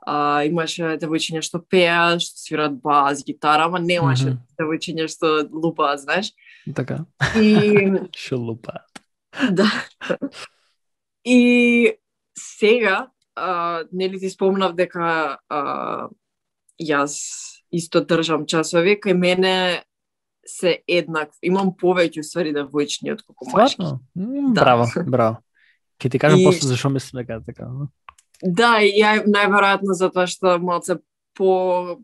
а, имаше девојчиња што пеа, што свират бас, гитара, ама немаше mm -hmm. девојчиња што лупаат, знаеш. Така. И што лупаат. Да. И сега, а, нели ти спомнав дека а, јас исто држам часови, кај мене се еднак. Имам повеќе ствари да војчни од колку машки. Да. Браво, браво. Ќе ти кажам И- после зашо мислам дека така. Да, и ја најверојатно затоа што малце по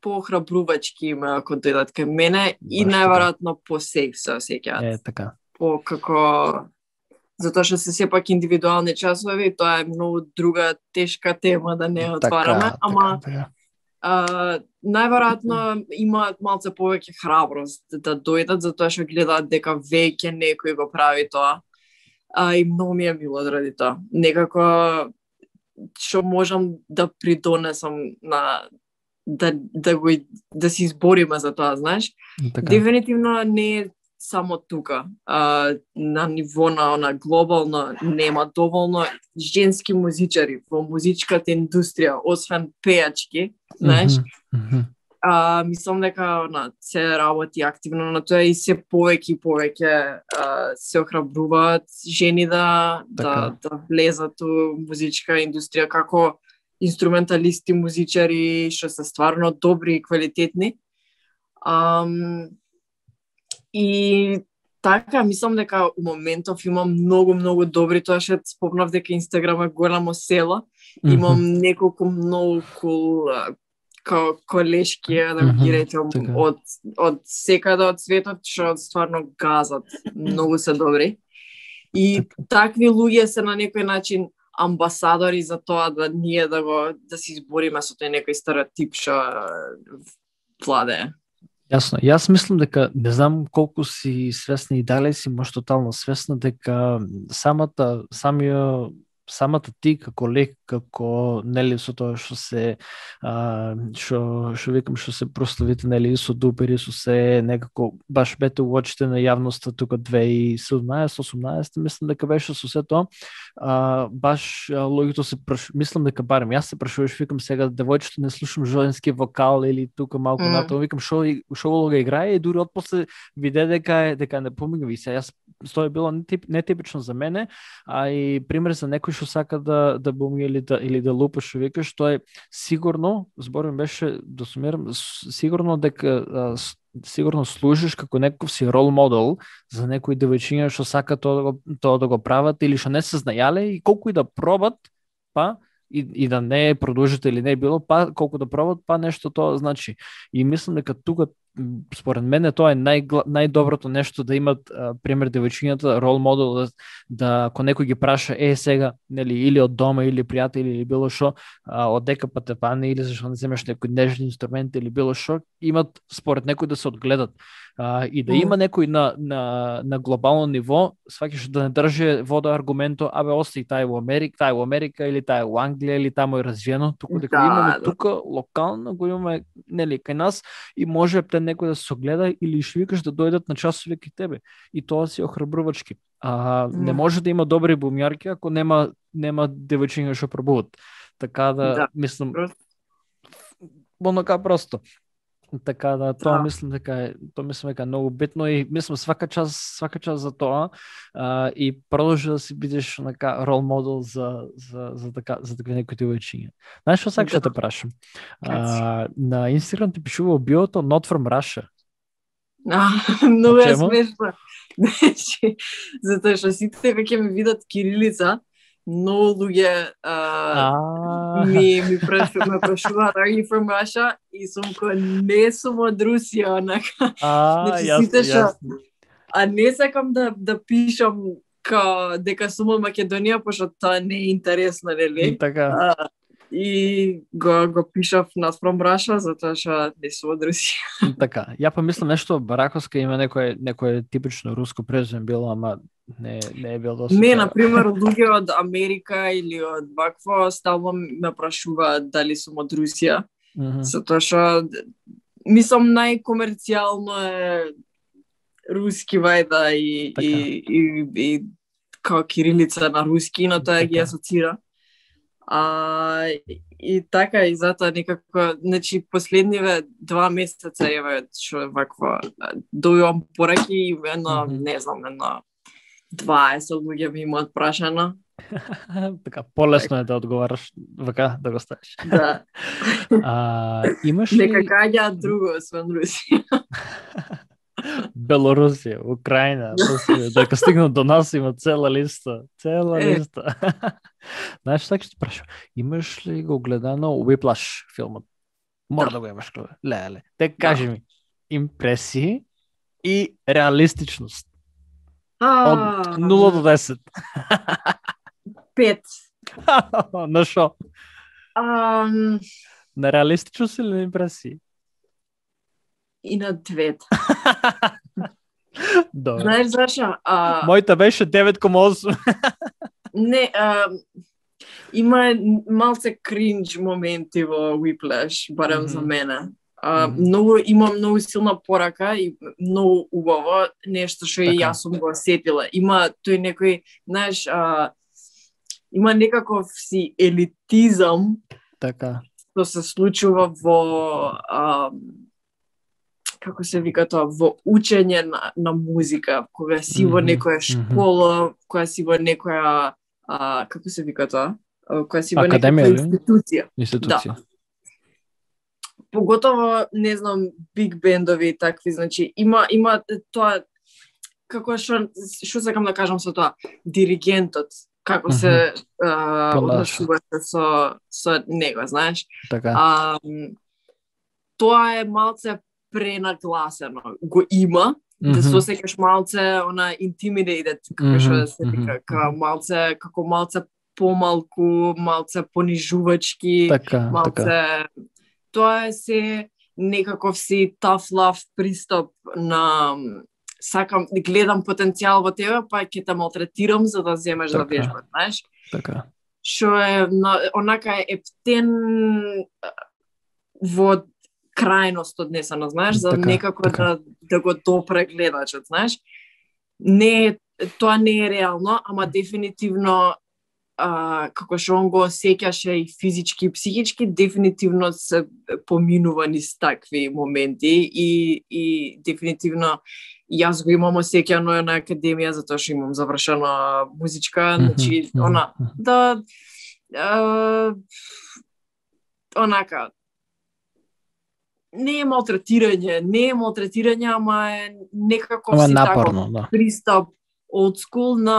похрабрувачки има ако дојдат кај мене и Баш така. најверојатно по сейф се осеќаат. Е, така. По како затоа што се сепак индивидуални часови, тоа е многу друга тешка тема да не ја отвараме, ама така, така. Најверојатно имаат малце повеќе храброст да дојдат затоа што гледаат дека веќе некој го прави тоа. А, и многу ми е мило заради тоа. Некако што можам да придонесам на да да го да се избориме за тоа, знаеш? така. Дефинитивно не е само тука. А, на ниво на она глобално нема доволно женски музичари во музичката индустрија, освен пејачки, знаеш? Мгм, мгм. а, мислам дека на се работи активно на тоа и се повеќе и повеќе а, се охрабруваат жени да да Така. да влезат у музичка индустрија како инструменталисти, музичари што се стварно добри и квалитетни. Ам, и така, мислам дека у моментов имам многу, многу добри, тоа што спомнав дека Инстаграм е голямо село, имам Мгм. неколку многу кул као колешки, да Мгм, ги речем, така. од, од секаде од светот, што стварно газат, многу се добри. И такви луѓе се на некој начин амбасадори за тоа да ние да го да се избориме со тој некој стереотип што а, владее. Јасно. Јас мислам дека не знам колку си свесна и дали си може тотално свесна дека самата самиот самата ти како лек, како нели со тоа што се а, што што викам што се прославите нели со дупери со се некако баш бете уочите на јавноста тука 2017-18 мислам дека беше со се тоа а, баш а, луѓето се праш... мислам дека барем јас се прашуваш викам сега девојчето не слушам женски вокал или тука малку mm. натаму викам што што улога играе и дури отпосле виде дека е дека не помига ви се јас тоа е било нетип, нетипично за мене а и пример за некој што сака да да буми или да или да лупа што викаш тоа е сигурно зборим беше да сумирам сигурно дека а, сигурно служиш како некој си рол модел за некои девојчиња што сака тоа да го, тоа да го прават или што не се знаеле и колку и да пробат, па и, и да не е продолжите или не е било, па колку да пробат, па нешто тоа значи. И мислам дека тука според мене тоа е нај, најдоброто нешто да имат а, пример девојчињата рол модел да, да ако некој ги праша е сега нели или од дома или пријатели или било што од дека па те пане или зашто не земеш некој нежен инструмент или било што имат според некој да се одгледат а, и да има некој на, на, на глобално ниво, сваќаш да не држи вода аргументо, абе остави тај во Америка, тај во Америка или тај во Англија или тамо е развиено, туку дека Да, имаме да. тука локално го имаме нели кај нас и може те некој да се огледа или што викаш да дојдат на часови кај тебе. И тоа си охрабрувачки. А не може да има добри бумјарки ако нема нема девојчиња што пробуват. Така да, Да. мислам онака просто. Така да тоа Да. мислам дека е тоа мислам дека е многу битно и мислам свака час свака час за тоа а, и продолжи да си бидеш онака рол модел за за за така за така некои девојчиња. Знаеш што сакаш да те прашам? А, на Инстаграм ти пишува биото not from Russia. А, многу е смешно. Значи, затоа што сите кога ми видат кирилица, многу луѓе ми ми прашу, ме прашуваат are you from Russia и сум ко не сум од Русија онака. Значи, сите што-. А не сакам да да пишам као дека сум од Македонија пошто тоа не е интересно, нели? Така. И го го пишав на From Russia затоа што не сум од Русија. Така, ја па мислам нешто Бараковска има некое некое типично руско презиме било, ама не не е било доста. Не, на пример, луѓе од Америка или од вакво стално ме прашуваат дали сум од Русија, Мгм. затоа што мислам најкомерцијално е руски вајда и Така. и и, и као кирилица на руски, но тоа ги Така. асоцира. А, и така и затоа некако, значи последниве два месеца еве што вакво а, добивам пораки и едно, Мгм. не знам, едно 20 луѓе ми имаат прашано. така, полесно е да одговараш вака да го ставиш. Да, А, имаш ли нека каѓаат друго освен Русија. Белорусија, Украина, Русија, дека стигнат до нас има цела листа, цела листа. Знаеш, така ќе прашам, имаш ли го гледано Whiplash филмот? Мора да, Да. го имаш гледа. Леле, те кажи ми, импресии и реалистичност. Од А, 0 до 10. пет. на шо? На реалистичност или на импресии? И на двет. Добре. Знаеш зашо? А, Мојата беше 9,8. не, а, има малце кринж моменти во Whiplash, барем за Мгм. мене. А, Мгм. многу има многу силна порака и многу убаво нешто што и Така. јас сум го сетила. Има тој некој, знаеш, а, има некаков си елитизам така. што се случува во а, како се вика тоа, во учење на, на музика, кога си во некоја школа, кога си во некоја а, како се вика тоа? Кога си во Академија некоја ли? институција. Институција. Поготово, не знам, биг бендови и такви, значи има има тоа како што што сакам да кажам со тоа, диригентот како се а, Понаша. однесуваше со со него, знаеш? Така. А, тоа е малце пренагласено. Го има, да се Мгм. осеќаш малце она intimidated, како што Мгм, се вика, како малце како малце помалку, малце понижувачки, Така, малце така. тоа е се некаков си tough love пристап на сакам гледам потенцијал во тебе, па ќе те малтретирам за да земеш да Така. вежбаш, знаеш? Така. што е на, онака е ептен во крајност однесено, знаеш, за Така, некако така. да да го допре гледачот, знаеш. Не тоа не е реално, ама дефинитивно а, како што он го осеќаше и физички и психички, дефинитивно се поминува низ такви моменти и, и дефинитивно јас го имам осеќано на академија затоа што имам завршена музичка, значи Мгм, она мгм. да а, онака не е малтретирање, не е малтретирање, ама е некако Ама си напорно, да. таков пристап old school на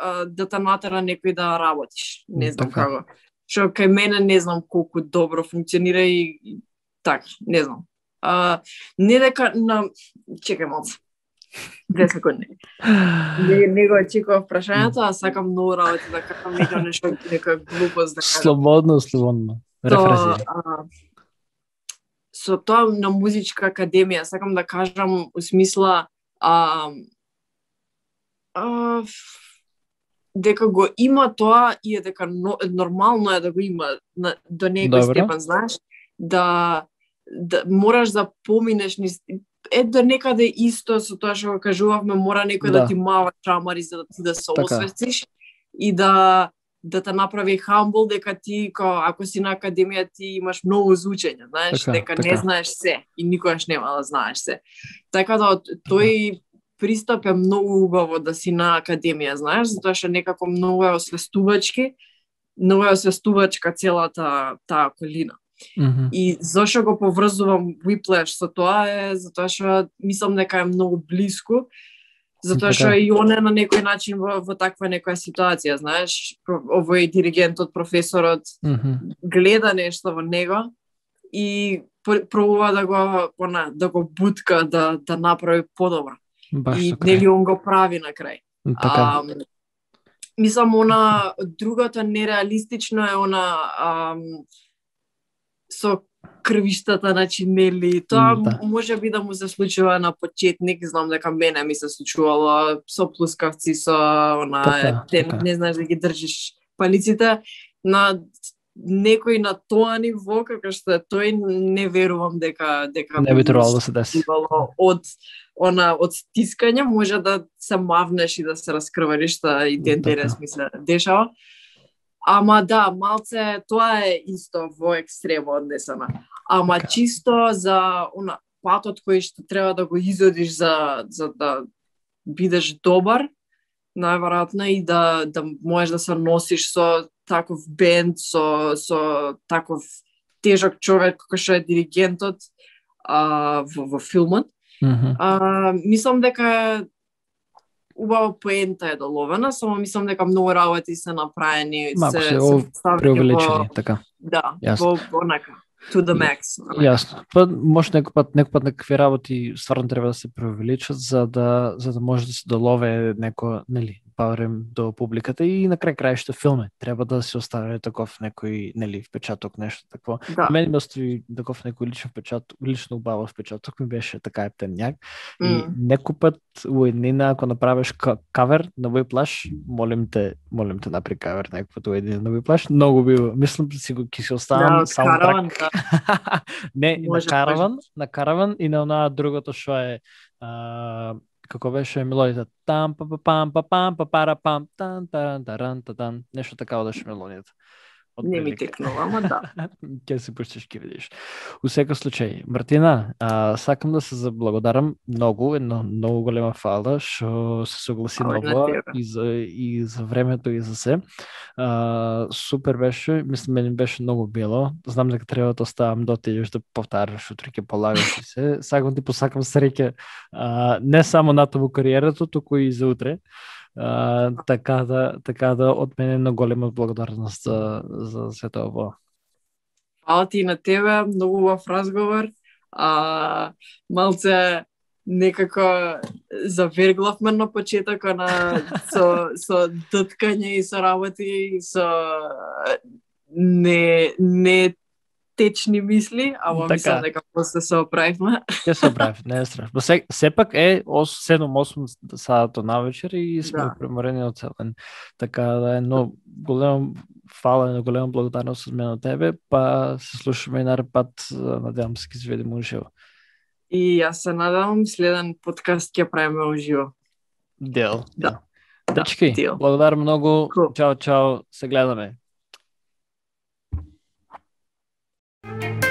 а, да те натера некој да работиш. Не знам Така. како. Што кај мене не знам колку добро функционира и, и така, не знам. А, не дека на чекај малце. Две секунди. Не, не го очекував прашањето, а сакам многу работи да кажам нека нешто, нека глупост да кажам. Слободно, слободно. Рефразија. Со тоа на музичка академија сакам да кажам у смисла а, а, дека го има тоа и е дека но, нормално е да го има на, до некој Добро. степен, знаеш, да да можеш да поминеш низ е до некаде исто со тоа што го кажувавме, мора некој да, Да. ти мава чамари за да ти да се Така. освестиш и да да те направи хамбл дека ти као ако си на академија ти имаш многу за учење, знаеш, Така, дека не така. знаеш се и никогаш нема да знаеш се. Така да тој пристап е многу убаво да си на академија, знаеш, затоа што некако многу е освестувачки, многу е освестувачка целата таа околина. Мгм. И зошто го поврзувам Whiplash со тоа е затоа што мислам дека е многу блиску, затоа што Така. и он е на некој начин во, во таква некоја ситуација, знаеш, овој диригентот, професорот Мгм. гледа нешто во него и пр- пробува да го она, да го бутка да да направи подобро. И така. нели он го прави на крај. Така. А, мислам, она, другото нереалистично е она ам, со крвиштата, значи, нели, тоа М, да. може би да му се случува на почетник, знам дека мене ми се случувало со плускавци, со она, Така, те, така. не знаеш да ги држиш палиците, на некој на тоа ниво, како што е тој, не верувам дека дека Не би требало да се деси. од она од стискање може да се мавнеш и да се раскрвариш што и ден Така. денес ми се дешава. Ама да, малце тоа е исто во екстремо однесено. Ама Така. чисто за она патот кој што треба да го изодиш за за да бидеш добар, најверојатно и да да можеш да се носиш со таков бенд, со со таков тежок човек кој што е диригентот а, во, во филмот. Мгм. А, мислам дека убава поента е доловена, само мислам дека многу работи се направени, Малку се, се Преувеличени, така. да, Јасно. во, онака, to the max. Јасно. Па може некој пат некој пат некакви работи стварно треба да се преувеличат за да за да може да се долове неко, нели, барем до публиката и на крај краишта филме. Треба да се остави таков некој, нели, впечаток, нешто такво. Да. Мене ми остави таков некој личен впечаток, лично убав впечаток ми беше така ептенјак. И М. некој пат у еднина ако направиш ка- кавер на овој плаш, молим те, молим те направи кавер некој пат у еднина на овој плаш, многу би мислам си го ќе се Да, оставам од саундтрак. караван, да. не, Може, на може. караван, на караван и на онаа другото што е а, како беше мелодијата там па па пам па пам па пара пам тан таран таран татан нешто така одеше мелодијата. Не ми текнува, ама да. ќе се пуштиш, ќе видиш. У секој случај, Мартина, а, сакам да се заблагодарам многу, една многу голема фала што се согласи на ова и за и за времето и за се. А, супер беше, мислам мене беше многу било. Знам дека треба да оставам да отидеш да повтараш утре ќе полагаш и се. Сакам ти посакам среќа не само на во кариерата, туку и за утре. А, така да така да од мене на голема благодарност за за сето ово. Фала ти и на тебе, многу убав разговор. А, малце некако заверглавме на почетока на со со дткање и со работи и со не не течни мисли, ама Така. мислам дека после се оправивме. Ќе се оправи, не е страшно. Но се, сепак е 7-8 сато на вечер и сме Да. преморени од цел ден. Така да е, но големо фала и голема благодарност од мене од тебе, па се слушаме и нареден пат, надевам се ќе се видиме уживо. И јас се надевам следен подкаст ќе правиме уживо. Дел. Да. Дечки, дел. благодарам многу. Cool. Чао, чао. Се гледаме. Thank you.